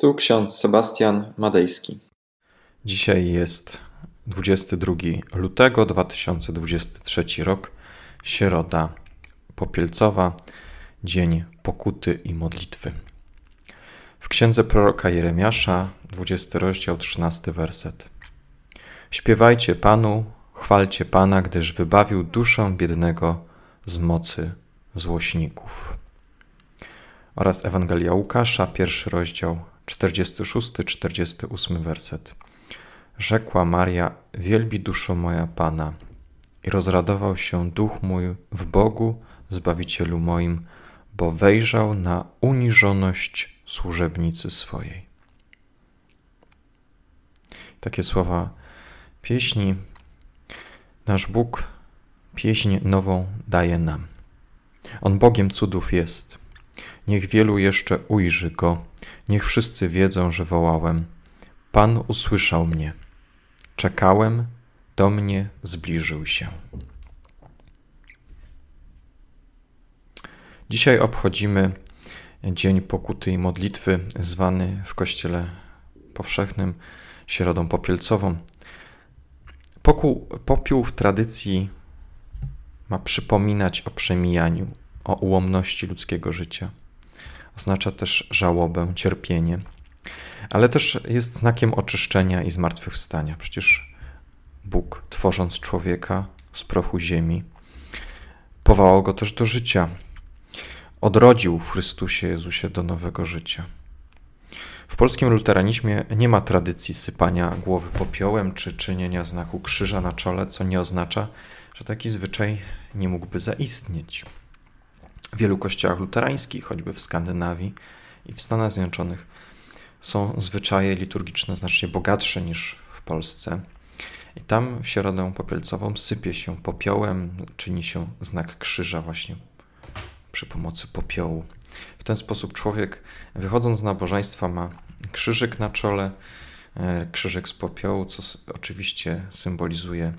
Tu ksiądz Sebastian Madejski. Dzisiaj jest 22 lutego 2023 rok, środa popielcowa, dzień pokuty i modlitwy. W księdze proroka Jeremiasza, 20 rozdział, 13 werset. Śpiewajcie Panu, chwalcie Pana, gdyż wybawił duszę biednego z mocy złośników. Oraz Ewangelia Łukasza, pierwszy rozdział, 46-48 werset. Rzekła Maria: Wielbi duszo moja Pana, i rozradował się duch mój w Bogu, Zbawicielu moim, bo wejrzał na uniżoność służebnicy swojej. Takie słowa pieśni nasz Bóg pieśń nową daje nam. On Bogiem cudów jest. Niech wielu jeszcze ujrzy Go, niech wszyscy wiedzą, że wołałem. Pan usłyszał mnie. Czekałem, do mnie zbliżył się. Dzisiaj obchodzimy Dzień Pokuty i Modlitwy, zwany w Kościele Powszechnym Środą Popielcową. Pokół, popiół w tradycji ma przypominać o przemijaniu, o ułomności ludzkiego życia. Oznacza też żałobę, cierpienie, ale też jest znakiem oczyszczenia i zmartwychwstania. Przecież Bóg, tworząc człowieka z prochu ziemi, powołał go też do życia. Odrodził w Chrystusie Jezusie do nowego życia. W polskim luteranizmie nie ma tradycji sypania głowy popiołem czy czynienia znaku krzyża na czole, co nie oznacza, że taki zwyczaj nie mógłby zaistnieć. W wielu kościołach luterańskich, choćby w Skandynawii i w Stanach Zjednoczonych, są zwyczaje liturgiczne znacznie bogatsze niż w Polsce. I tam w środę popielcową sypie się popiołem, czyni się znak krzyża właśnie przy pomocy popiołu. W ten sposób człowiek, wychodząc z nabożeństwa, ma krzyżyk na czole, e, krzyżyk z popiołu, co oczywiście symbolizuje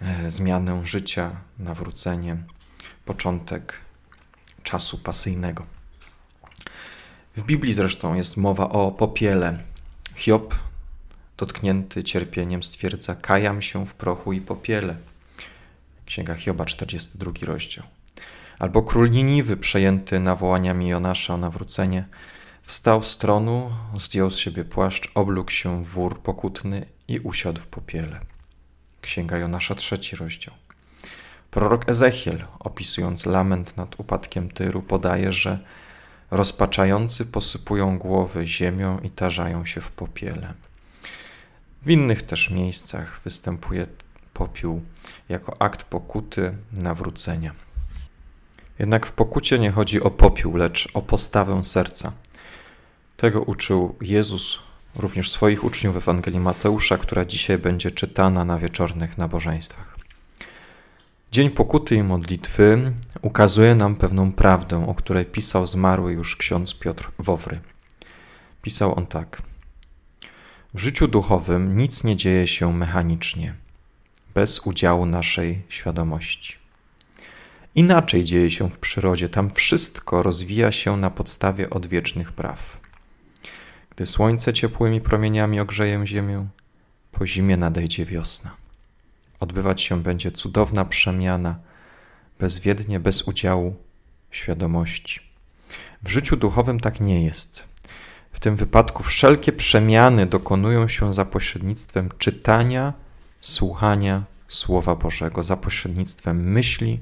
e, zmianę życia, nawrócenie, początek czasu pasyjnego. W Biblii zresztą jest mowa o popiele. Hiob, dotknięty cierpieniem, stwierdza: Kajam się w prochu i popiele. Księga Hioba, 42 rozdział. Albo król Niniwy, przejęty nawołaniami Jonasza o nawrócenie, wstał z tronu, zdjął z siebie płaszcz, oblógł się w wór pokutny i usiadł w popiele. Księga Jonasza, trzeci rozdział. Prorok Ezechiel, opisując lament nad upadkiem Tyru, podaje, że rozpaczający posypują głowy ziemią i tarzają się w popiele. W innych też miejscach występuje popiół jako akt pokuty, nawrócenia. Jednak w pokucie nie chodzi o popiół, lecz o postawę serca. Tego uczył Jezus również swoich uczniów w Ewangelii Mateusza, która dzisiaj będzie czytana na wieczornych nabożeństwach. Dzień pokuty i modlitwy ukazuje nam pewną prawdę, o której pisał zmarły już ksiądz Piotr Wowry. Pisał on tak. W życiu duchowym nic nie dzieje się mechanicznie, bez udziału naszej świadomości. Inaczej dzieje się w przyrodzie, tam wszystko rozwija się na podstawie odwiecznych praw. Gdy słońce ciepłymi promieniami ogrzeje ziemię, po zimie nadejdzie wiosna. Odbywać się będzie cudowna przemiana, bezwiednie, bez udziału świadomości. W życiu duchowym tak nie jest. W tym wypadku wszelkie przemiany dokonują się za pośrednictwem czytania, słuchania Słowa Bożego, za pośrednictwem myśli,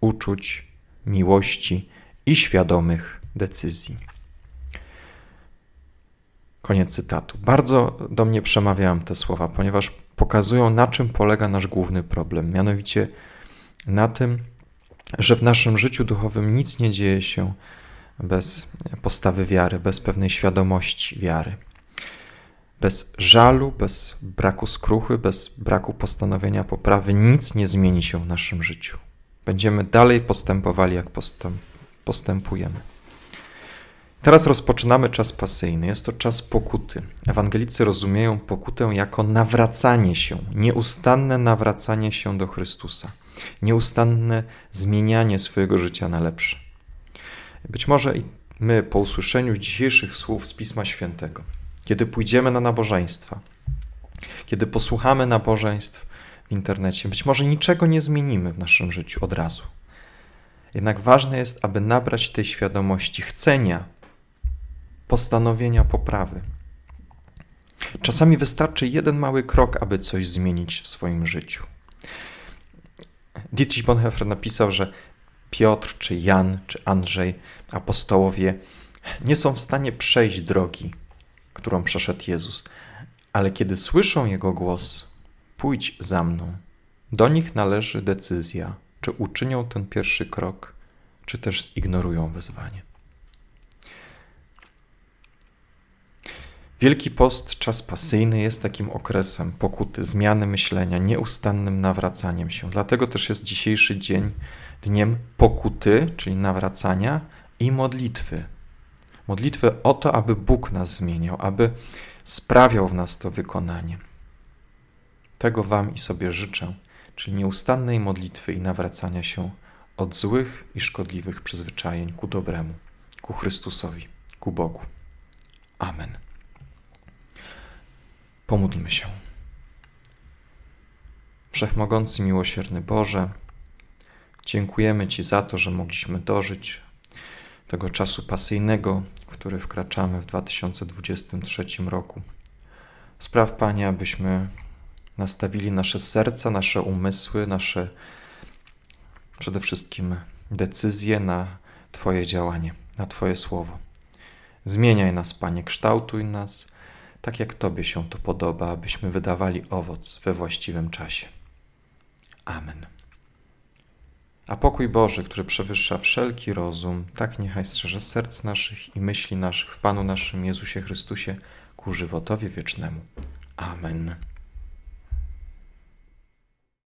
uczuć, miłości i świadomych decyzji. Koniec cytatu. Bardzo do mnie przemawiają te słowa, ponieważ pokazują, na czym polega nasz główny problem. Mianowicie na tym, że w naszym życiu duchowym nic nie dzieje się bez postawy wiary, bez pewnej świadomości wiary. Bez żalu, bez braku skruchy, bez braku postanowienia poprawy, nic nie zmieni się w naszym życiu. Będziemy dalej postępowali, jak postępujemy. Teraz rozpoczynamy czas pasyjny. Jest to czas pokuty. Ewangelicy rozumieją pokutę jako nawracanie się, nieustanne nawracanie się do Chrystusa, nieustanne zmienianie swojego życia na lepsze. Być może my po usłyszeniu dzisiejszych słów z Pisma Świętego, kiedy pójdziemy na nabożeństwa, kiedy posłuchamy nabożeństw w internecie, być może niczego nie zmienimy w naszym życiu od razu. Jednak ważne jest, aby nabrać tej świadomości, chcenia, postanowienia poprawy. Czasami wystarczy jeden mały krok, aby coś zmienić w swoim życiu. Dietrich Bonhoeffer napisał, że Piotr, czy Jan, czy Andrzej, apostołowie nie są w stanie przejść drogi, którą przeszedł Jezus, ale kiedy słyszą Jego głos, pójdź za mną, do nich należy decyzja, czy uczynią ten pierwszy krok, czy też zignorują wezwanie. Wielki Post, czas pasyjny, jest takim okresem pokuty, zmiany myślenia, nieustannym nawracaniem się. Dlatego też jest dzisiejszy dzień dniem pokuty, czyli nawracania i modlitwy. Modlitwy o to, aby Bóg nas zmieniał, aby sprawiał w nas to wykonanie. Tego Wam i sobie życzę, czyli nieustannej modlitwy i nawracania się od złych i szkodliwych przyzwyczajeń ku dobremu, ku Chrystusowi, ku Bogu. Amen. Pomódlmy się. Wszechmogący, miłosierny Boże, dziękujemy Ci za to, że mogliśmy dożyć tego czasu pasyjnego, w który wkraczamy w 2023 roku. Spraw, Panie, abyśmy nastawili nasze serca, nasze umysły, nasze przede wszystkim decyzje na Twoje działanie, na Twoje słowo. Zmieniaj nas, Panie, kształtuj nas tak jak Tobie się to podoba, abyśmy wydawali owoc we właściwym czasie. Amen. A pokój Boży, który przewyższa wszelki rozum, tak niechaj strzeże serc naszych i myśli naszych w Panu naszym Jezusie Chrystusie ku żywotowi wiecznemu. Amen.